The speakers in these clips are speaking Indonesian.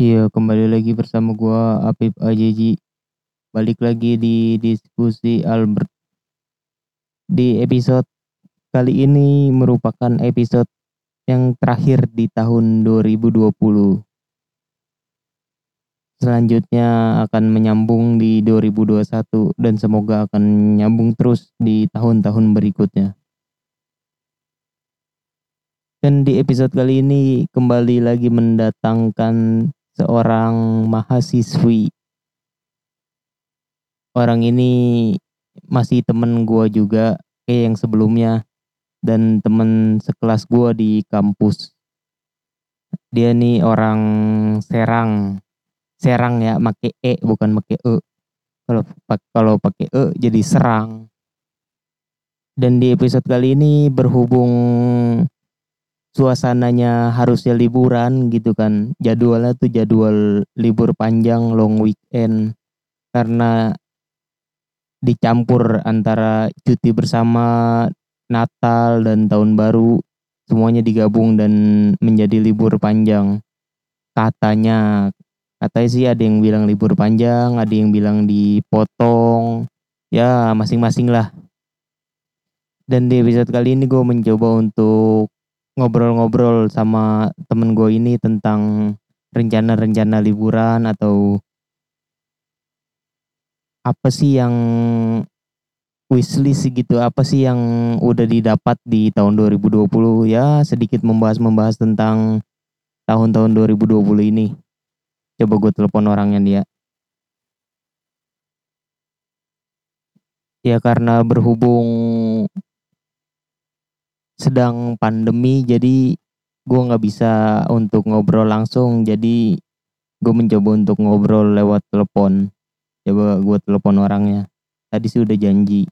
Iya, kembali lagi bersama gua Apip Ajeji. Balik lagi di diskusi Albert. Di episode kali ini merupakan episode yang terakhir di tahun 2020. Selanjutnya akan menyambung di 2021 dan semoga akan nyambung terus di tahun-tahun berikutnya. Dan di episode kali ini kembali lagi mendatangkan seorang mahasiswi. Orang ini masih temen gue juga kayak yang sebelumnya dan temen sekelas gue di kampus. Dia nih orang Serang, Serang ya, make e bukan make e. Kalau kalau pakai e jadi serang. Dan di episode kali ini berhubung suasananya harusnya liburan gitu kan. Jadwalnya tuh jadwal libur panjang long weekend. Karena dicampur antara cuti bersama Natal dan tahun baru semuanya digabung dan menjadi libur panjang. Katanya katanya sih ada yang bilang libur panjang ada yang bilang dipotong. Ya masing-masing lah. Dan di episode kali ini gue mencoba untuk ngobrol-ngobrol sama temen gue ini tentang rencana-rencana liburan atau apa sih yang wishlist gitu apa sih yang udah didapat di tahun 2020 ya sedikit membahas-membahas tentang tahun-tahun 2020 ini. Coba gue telepon orangnya dia ya karena berhubung sedang pandemi jadi gue nggak bisa untuk ngobrol langsung. Jadi gue mencoba untuk ngobrol lewat telepon. Coba gue telepon orangnya. Tadi sih udah janji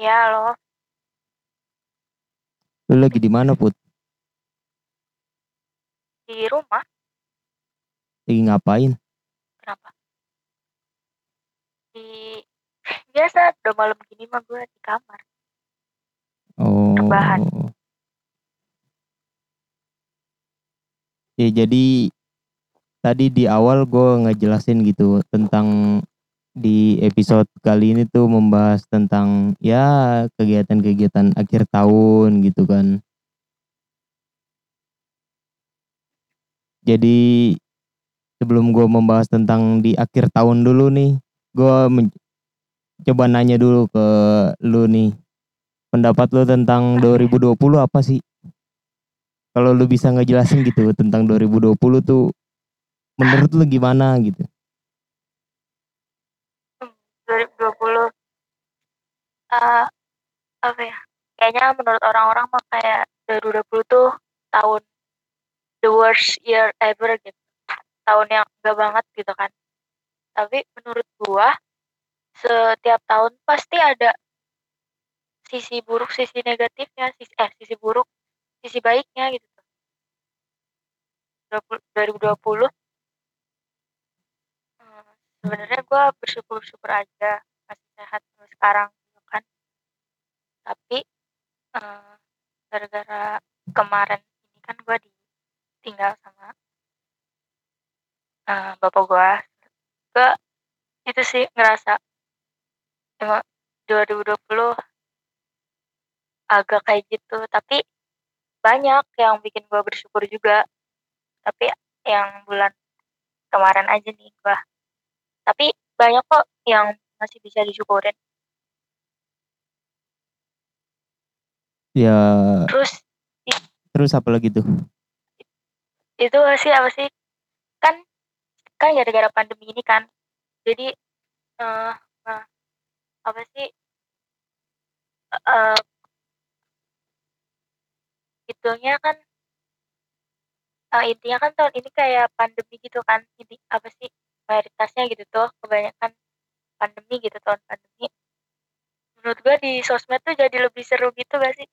Ya, halo. Lu lagi di mana, Put? Di rumah. Lagi ngapain? Kenapa? Di biasa udah malam gini mah gue di kamar. Oh. Rebahan. Ya jadi tadi di awal gue ngejelasin gitu tentang di episode kali ini tuh membahas tentang ya kegiatan-kegiatan akhir tahun gitu kan. Jadi sebelum gue membahas tentang di akhir tahun dulu nih, gue coba nanya dulu ke lu nih. Pendapat lu tentang 2020 apa sih? Kalau lu bisa ngejelasin gitu tentang 2020 tuh menurut lu gimana gitu? 2020 uh, apa ya? Kayaknya menurut orang-orang mah kayak 2020 tuh tahun the worst year ever gitu. Tahun yang enggak banget gitu kan. Tapi menurut gua setiap tahun pasti ada sisi buruk sisi negatifnya sisi eh sisi buruk sisi baiknya gitu. 2020 sebenarnya gue bersyukur-syukur aja masih sehat sekarang tapi uh, gara-gara kemarin ini kan gue ditinggal sama uh, bapak gue gue itu sih ngerasa emang 2020 agak kayak gitu. Tapi banyak yang bikin gue bersyukur juga. Tapi yang bulan kemarin aja nih gue tapi banyak kok yang masih bisa disyukurin Ya. Terus terus apa lagi tuh? Itu sih apa sih? Kan kan gara-gara pandemi ini kan. Jadi uh, uh, apa sih? Uh, itunya kan uh, intinya kan tahun ini kayak pandemi gitu kan. Ini apa sih? mayoritasnya gitu tuh kebanyakan pandemi gitu tahun pandemi menurut gue di sosmed tuh jadi lebih seru gitu gak sih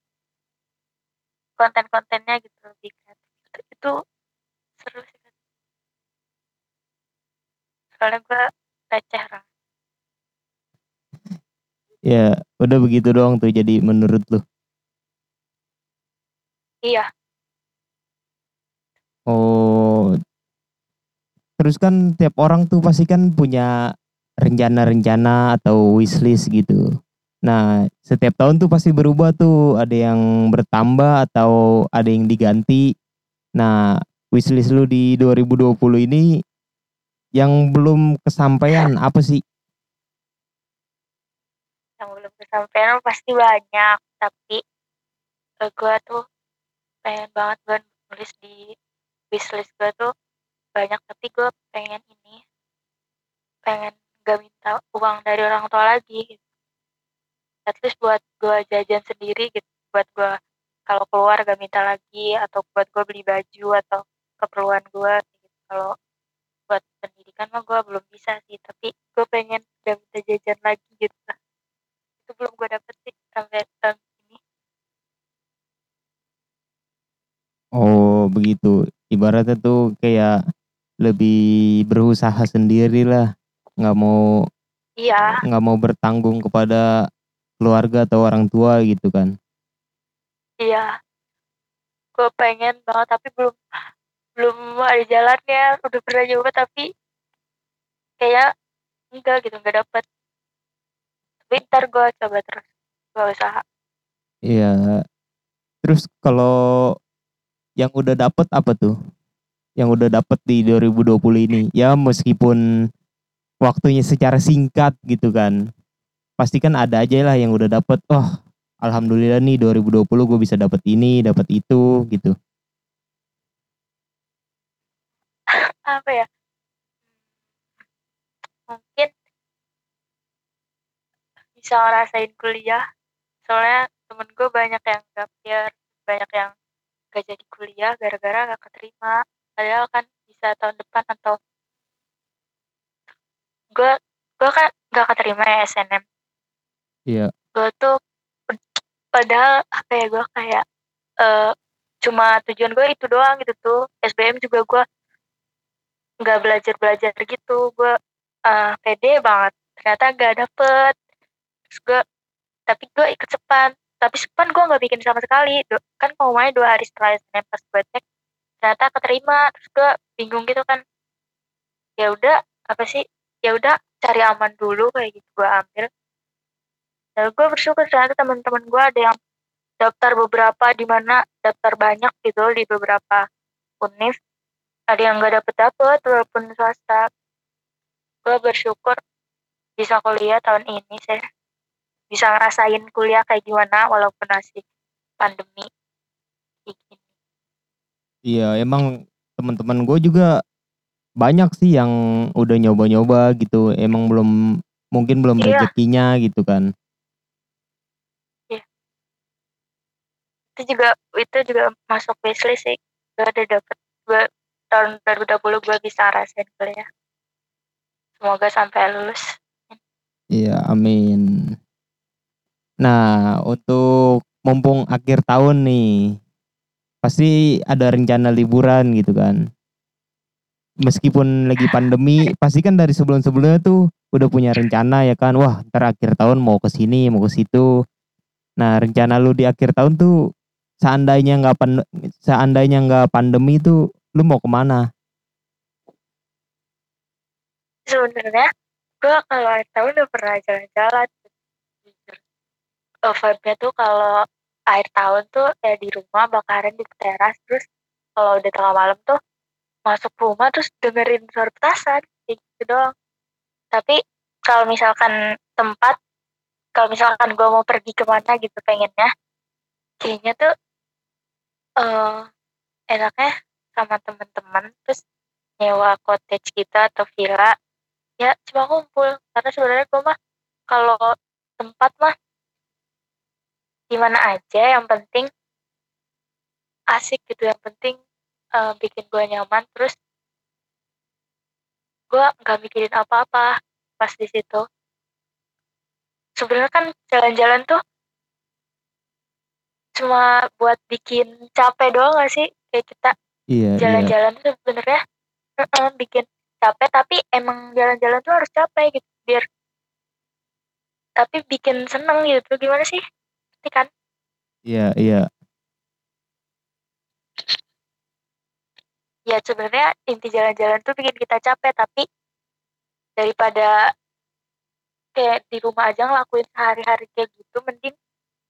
konten-kontennya gitu lebih kreatif itu, itu seru sih soalnya gue receh lah ya udah begitu doang tuh jadi menurut lu. Iya. Oh. Terus kan tiap orang tuh pasti kan punya rencana-rencana atau wishlist gitu. Nah setiap tahun tuh pasti berubah tuh, ada yang bertambah atau ada yang diganti. Nah, wishlist lu di 2020 ini yang belum kesampaian apa sih? Yang belum kesampaian pasti banyak, tapi gue tuh pengen banget gue nulis di wishlist gue tuh banyak tapi gue pengen ini pengen gak minta uang dari orang tua lagi gitu. At least buat gue jajan sendiri gitu. Buat gue kalau keluar gak minta lagi atau buat gue beli baju atau keperluan gue gitu. kalau buat pendidikan mah gue belum bisa sih tapi gue pengen gak minta jajan lagi gitu itu belum gue dapet sih sampai tahun ini. Oh begitu. Ibaratnya tuh kayak lebih berusaha sendiri lah. Nggak mau iya. nggak mau bertanggung kepada keluarga atau orang tua gitu kan? Iya. Gue pengen banget tapi belum belum ada jalannya. Udah pernah coba tapi kayak enggak gitu enggak dapet. Tapi ntar gue coba terus gue usaha. Iya. Terus kalau yang udah dapet apa tuh? Yang udah dapet di 2020 ini? Ya meskipun waktunya secara singkat gitu kan pasti kan ada aja lah yang udah dapet. Oh alhamdulillah nih 2020 gue bisa dapet ini dapet itu gitu. Apa ya? Mungkin bisa ngerasain kuliah. Soalnya temen gue banyak yang gap year banyak yang gak jadi kuliah gara-gara gak keterima. Padahal kan bisa tahun depan atau gue gue kan gak keterima ya SNM iya. Gue tuh padahal apa ya gue kayak uh, cuma tujuan gue itu doang gitu tuh. SBM juga gue nggak belajar belajar gitu. Gue uh, pede banget. Ternyata gak dapet. Terus gue tapi gue ikut sepan. Tapi sepan gue nggak bikin sama sekali. Kan mau main dua hari setelah SNM pas gue cek ternyata keterima. Terus gue bingung gitu kan. Ya udah apa sih? Ya udah cari aman dulu kayak gitu gue ambil gue bersyukur ternyata teman-teman gue ada yang daftar beberapa di mana daftar banyak gitu di beberapa univ ada yang gak dapet dapet walaupun swasta gue bersyukur bisa kuliah tahun ini sih bisa ngerasain kuliah kayak gimana walaupun masih pandemi Iya, emang teman-teman gue juga banyak sih yang udah nyoba-nyoba gitu. Emang belum mungkin belum Iya. rezekinya gitu kan. Itu juga itu juga masuk wishlist sih. Gue ada dapet gue tahun 2020 gue bisa rasain kuliah. Semoga sampai lulus. Iya, amin. Nah, untuk mumpung akhir tahun nih, pasti ada rencana liburan gitu kan meskipun lagi pandemi pasti kan dari sebelum-sebelumnya tuh udah punya rencana ya kan wah ntar akhir tahun mau ke sini mau ke situ nah rencana lu di akhir tahun tuh seandainya nggak seandainya nggak pandemi tuh lu mau ke mana? Sebenarnya gue kalau akhir tahun udah pernah jalan-jalan. Vibe-nya tuh kalau akhir tahun tuh ya di rumah bakaran di teras terus kalau udah tengah malam tuh masuk rumah terus dengerin suara petasan kayak gitu doang. Tapi kalau misalkan tempat kalau misalkan gue mau pergi ke mana gitu pengennya kayaknya tuh uh, enaknya sama temen-temen terus nyewa cottage kita atau villa ya cuma kumpul. Karena sebenarnya gue mah kalau tempat mah di mana aja yang penting asik gitu. Yang penting uh, bikin gue nyaman. Terus gue nggak mikirin apa-apa pas di situ. Sebenarnya kan jalan-jalan tuh cuma buat bikin capek doang gak sih kayak kita iya, iya. jalan-jalan iya. tuh sebenarnya uh, bikin capek tapi emang jalan-jalan tuh harus capek gitu biar tapi bikin seneng gitu gimana sih Ngerti kan Iya, iya. ya sebenarnya inti jalan-jalan tuh bikin kita capek tapi daripada kayak di rumah aja ngelakuin sehari-hari kayak gitu mending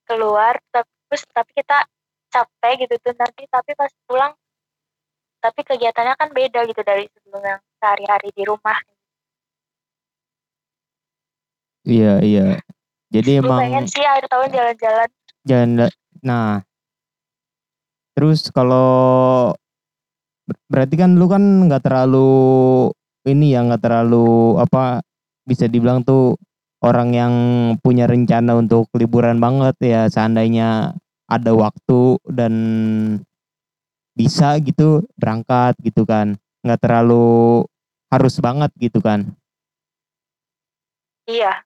keluar tapi terus tapi kita capek gitu tuh nanti tapi pas pulang tapi kegiatannya kan beda gitu dari sebelum yang sehari-hari di rumah. Iya, iya. Jadi gue emang pengen sih akhir tahun jalan-jalan. Jalan nah. Terus kalau ber- berarti kan lu kan nggak terlalu ini ya nggak terlalu apa bisa dibilang tuh orang yang punya rencana untuk liburan banget ya seandainya ada waktu dan bisa gitu berangkat gitu kan. Nggak terlalu harus banget gitu kan. Iya.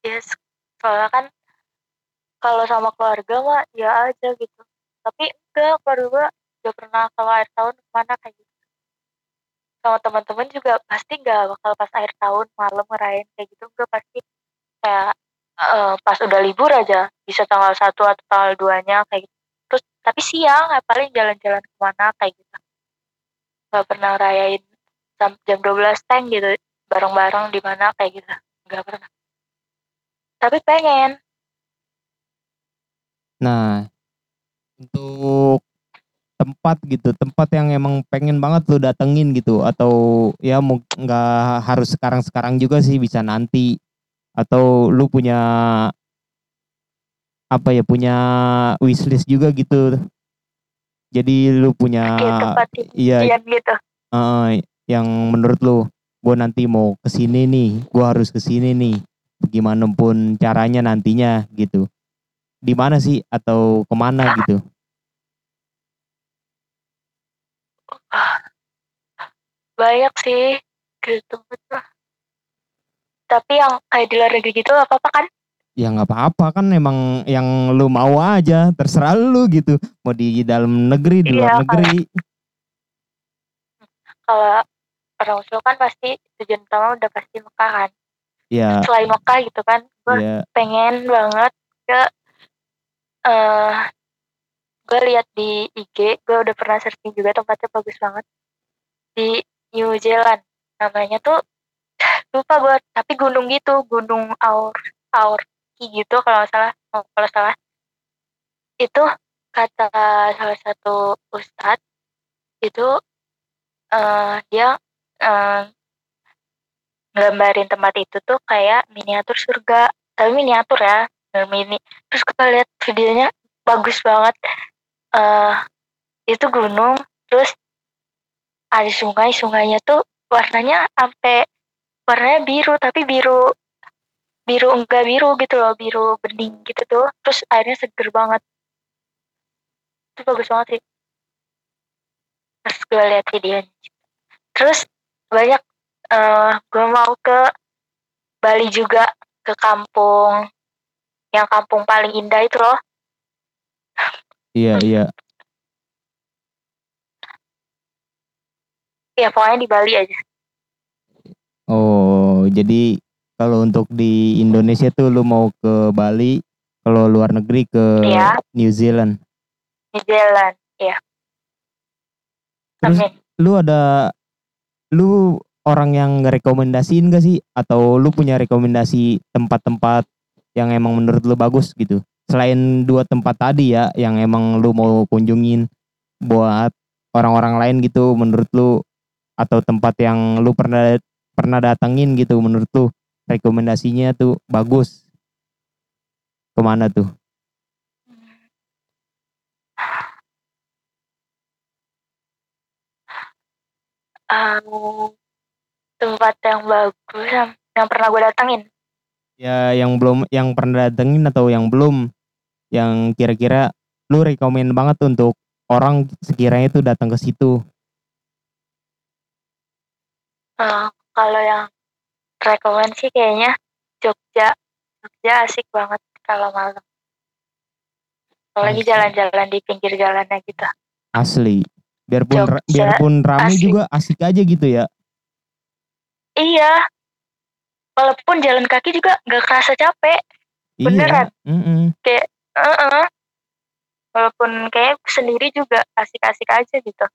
Yes soalnya kan kalau sama keluarga mah ya aja gitu. Tapi enggak keluarga gak pernah kalau akhir tahun ke mana kayak gitu sama teman-teman juga pasti nggak bakal pas akhir tahun malam ngerayain kayak gitu enggak pasti kayak eh, pas udah libur aja bisa tanggal satu atau tanggal duanya kayak gitu. Terus tapi siang ya paling jalan-jalan ke mana kayak gitu. Nggak pernah rayain jam jam 12 teng gitu bareng-bareng di mana kayak gitu. Nggak pernah. Tapi pengen. Nah, untuk tempat gitu, tempat yang emang pengen banget lu datengin gitu, atau ya nggak harus sekarang-sekarang juga sih bisa nanti, atau lu punya apa ya punya wishlist juga gitu. Jadi lu punya iya impian gitu eh, yang menurut lu, gua nanti mau ke sini nih, gua harus ke sini nih, gimana pun caranya nantinya gitu. Di mana sih atau ke mana gitu? Banyak sih gitu. Tapi yang kayak di luar negeri gitu apa apa kan? Ya nggak apa-apa kan emang yang lu mau aja, terserah lu gitu. Mau di dalam negeri, di luar Iya, negeri. kalau orang Muslim kan pasti tujuan utama udah pasti Mekah kan. Ya, selain Mekah gitu kan gue ya, pengen banget ke eh gue lihat di IG gue udah pernah searching juga tempatnya bagus banget. Di New Zealand namanya tuh lupa gue tapi gunung gitu gunung Aur Aorki gitu kalau salah oh, kalau salah. Itu kata salah satu ustadz itu eh dia eh, nggambarin tempat itu tuh kayak miniatur surga tapi miniatur ya mini. Terus gue lihat videonya bagus banget eh itu gunung terus ada sungai sungainya tuh warnanya sampai warnanya biru tapi biru biru enggak biru gitu loh biru bening gitu tuh terus airnya seger banget. Itu bagus banget sih. Terus gue lihat videonya terus banyak eh gue mau ke Bali juga ke kampung yang kampung paling indah itu loh iya, iya. ya pokoknya di Bali aja Oh, jadi kalau untuk di Indonesia tuh lu mau ke Bali, kalau luar negeri ke Iya. New Zealand. di jalan ya Terus amin lu ada lu orang yang ngerekomendasiin gak sih atau lu punya rekomendasi tempat-tempat yang emang menurut lu bagus gitu selain dua tempat tadi ya yang emang lu mau kunjungin buat orang-orang lain gitu menurut lu atau tempat yang lu pernah pernah datengin gitu menurut lu rekomendasinya tuh bagus. Ke mana tuh? Um, tempat yang bagus yang, yang pernah gue datengin? Ya yang belum yang pernah datengin atau yang belum yang kira-kira lu rekomen banget untuk orang sekiranya tuh datang ke situ? Eh, kalau yang rekomend sih kayaknya Jogja. Jogja asik banget kalau malam. Apalagi jalan-jalan di pinggir jalannya gitu. Asli. Biarpun ra- biarpun rame asik. juga asik aja gitu ya. Iya. Walaupun jalan kaki juga nggak kerasa capek. Iya. Beneran. mm-mm. kayak eh walaupun kayak sendiri juga asik-asik aja gitu.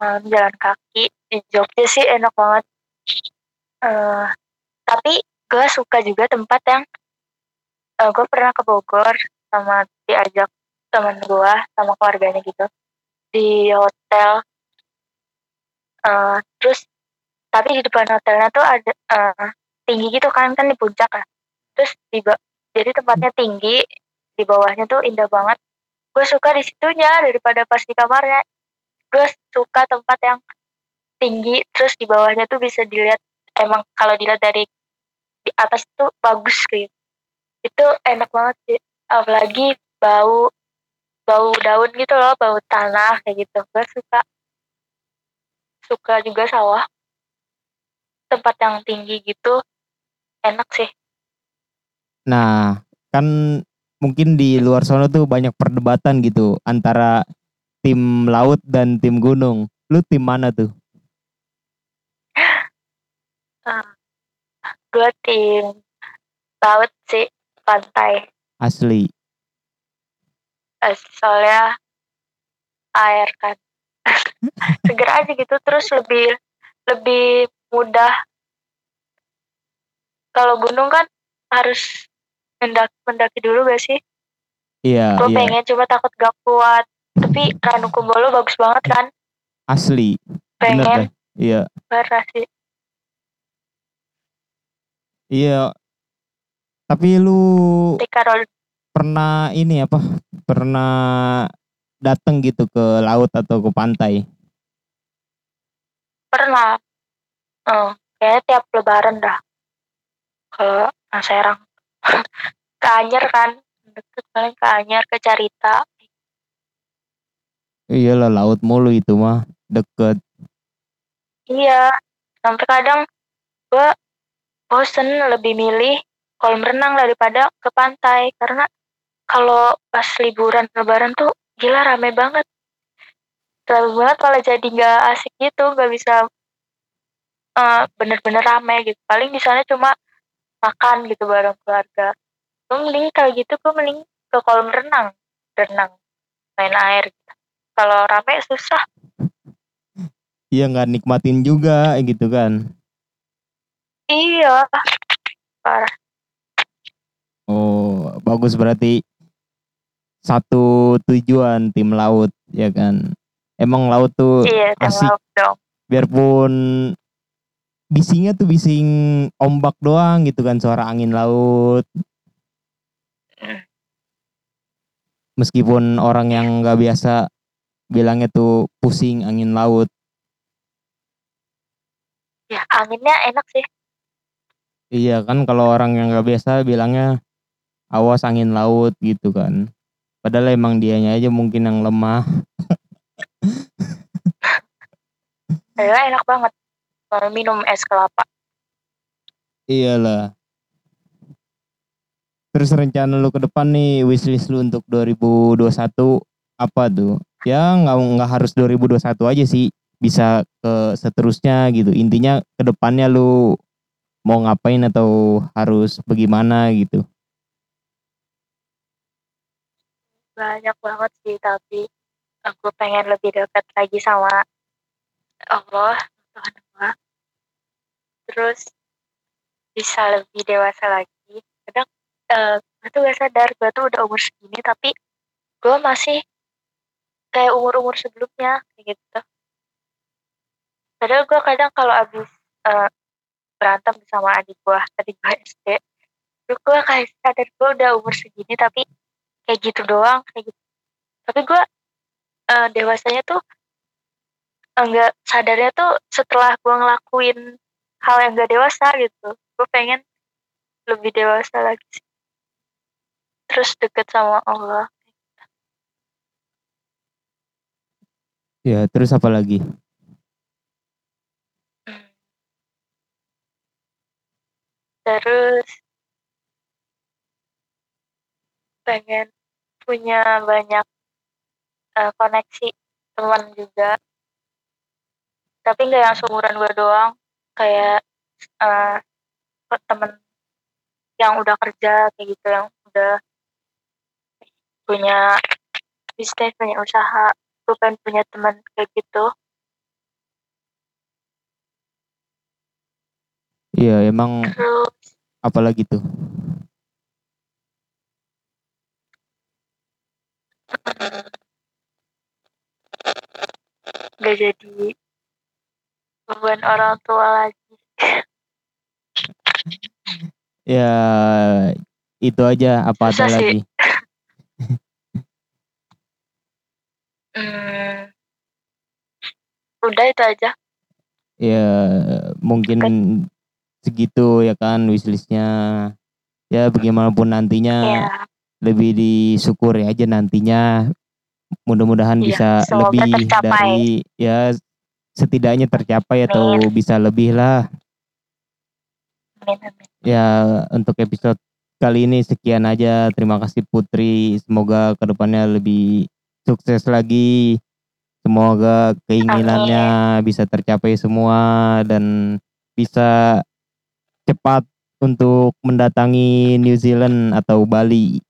Malam jalan kaki di Jogja sih enak banget. Eh tapi gue suka juga tempat yang eh gue pernah ke Bogor sama diajak teman gue sama keluarganya gitu. Di hotel. Eh terus tapi di depan hotelnya tuh ada eh tinggi gitu kan kan di puncak lah terus di jadi tempatnya tinggi di bawahnya tuh indah banget. Gue suka di situnya daripada pas di kamarnya. Gue suka tempat yang tinggi terus di bawahnya tuh bisa dilihat emang kalau dilihat dari di atas tuh bagus kayak itu enak banget sih apalagi bau bau daun gitu loh bau tanah kayak gitu. Gue suka. Suka juga sawah. Tempat yang tinggi gitu enak sih Nah, kan mungkin di luar sana tuh banyak perdebatan gitu antara tim laut dan tim gunung. Lu tim mana tuh? gue tim laut sih pantai Asli. Eh, soalnya air kan seger aja gitu terus lebih lebih mudah kalau gunung kan harus mendaki, mendaki dulu gak sih Iya, gue iya. pengen cuma takut gak kuat tapi Ranu Kumbolo bagus banget kan Asli. Pengen. Iya. parah sih Iya. Tapi lu ketika roll pernah ini apa? Pernah datang gitu ke laut atau ke pantai? pernah eh kayaknya tiap lebaran dah ke Serang ke Anyer kan deket paling ke Anyer ke Carita Iyalah laut mulu itu mah deket. Iya, sampai kadang gue bosen lebih milih kolam renang daripada ke pantai karena kalau pas liburan lebaran tuh gila rame banget. Terlalu banget malah jadi nggak asik gitu, nggak bisa eh, bener-bener rame gitu. Paling di sana cuma makan gitu bareng keluarga. Gue mending kalau gitu gue mending ke kolam renang, renang, main air. Gitu. Kalau rame susah. Iya nggak nikmatin juga gitu kan. Iya, parah. Oh, bagus berarti satu tujuan tim laut ya kan. Emang laut tuh Iya, asik laut dong. biarpun bisingnya tuh bising ombak doang gitu kan suara angin laut. Meskipun orang yang nggak biasa bilangnya tuh pusing angin laut. Ya, anginnya enak sih. Iya kan kalau orang yang nggak biasa bilangnya awas angin laut gitu kan. Padahal emang dianya aja mungkin yang lemah. Padahal enak banget kalau minum es kelapa. Iyalah. Terus rencana lu ke depan nih wishlist lu untuk 2021 apa tuh? Ya nggak nggak harus 2021 aja sih, bisa ke seterusnya gitu. Intinya ke depannya lu mau ngapain atau harus bagaimana gitu. Banyak banget sih, tapi aku pengen lebih dekat lagi sama Allah, Tuhan. Terus bisa lebih dewasa lagi. Kadang eh gue tuh gak sadar gue tuh udah umur segini tapi gue masih kayak umur-umur sebelumnya kayak gitu. Padahal gue kadang kalau abis eh, berantem sama adik gue, adik gue SD, terus gue kayak sadar gue udah umur segini tapi kayak gitu doang kayak gitu. Tapi gue eh, dewasanya tuh enggak sadarnya tuh setelah gue ngelakuin hal yang gak dewasa gitu. Gue pengen lebih dewasa lagi sih. Terus deket sama Allah. Ya, terus apa lagi? Terus pengen punya banyak eh, koneksi teman juga. Tapi nggak yang seumuran gue doang. Kayak eh, temen yang udah kerja kayak gitu yang udah punya bisnis punya usaha gue pengen punya teman kayak gitu Iya, emang terus apalagi tuh? gak jadi beban orang tua lagi Ya itu aja apa ada sih. lagi? hmm, udah itu aja Ya mungkin segitu ya kan wishlistnya. Ya bagaimanapun nantinya ya lebih disyukuri aja nantinya. Mudah-mudahan Iya, bisa lebih tercapai. dari ya setidaknya tercapai atau bisa lebih lah. amin amin Ya untuk episode kali ini sekian aja. Terima kasih Putri. Semoga ke depannya lebih sukses lagi. Semoga keinginannya bisa tercapai semua dan bisa cepat untuk mendatangi New Zealand atau Bali.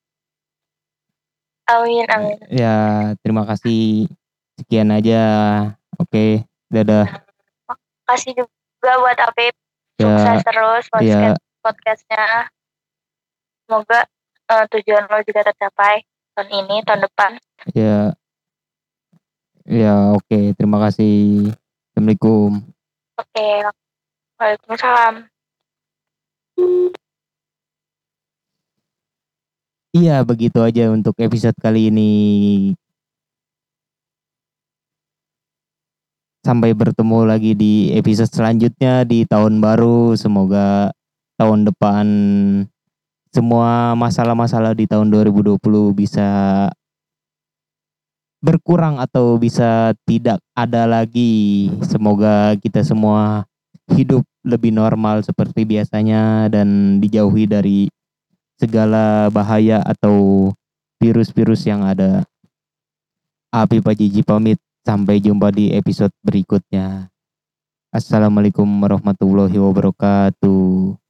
amin amin Ya terima kasih. Sekian aja. Oke, dadah. kasih juga buat Apip Ya, sukses terus ya, podcast podcastnya semoga eh, tujuan lo juga tercapai tahun ini tahun depan ya, ya. Oke, terima kasih. Assalamualaikum. oke waalaikumsalam Iya, begitu aja untuk episode kali ini. Sampai bertemu lagi di episode selanjutnya di tahun baru. Semoga tahun depan semua masalah-masalah di tahun 2020 bisa berkurang atau bisa tidak ada lagi. Semoga kita semua hidup lebih normal seperti biasanya dan dijauhi dari segala bahaya atau virus-virus yang ada. Api Pajiji pamit. Sampai jumpa di episode berikutnya. Assalamualaikum warahmatullahi wabarakatuh.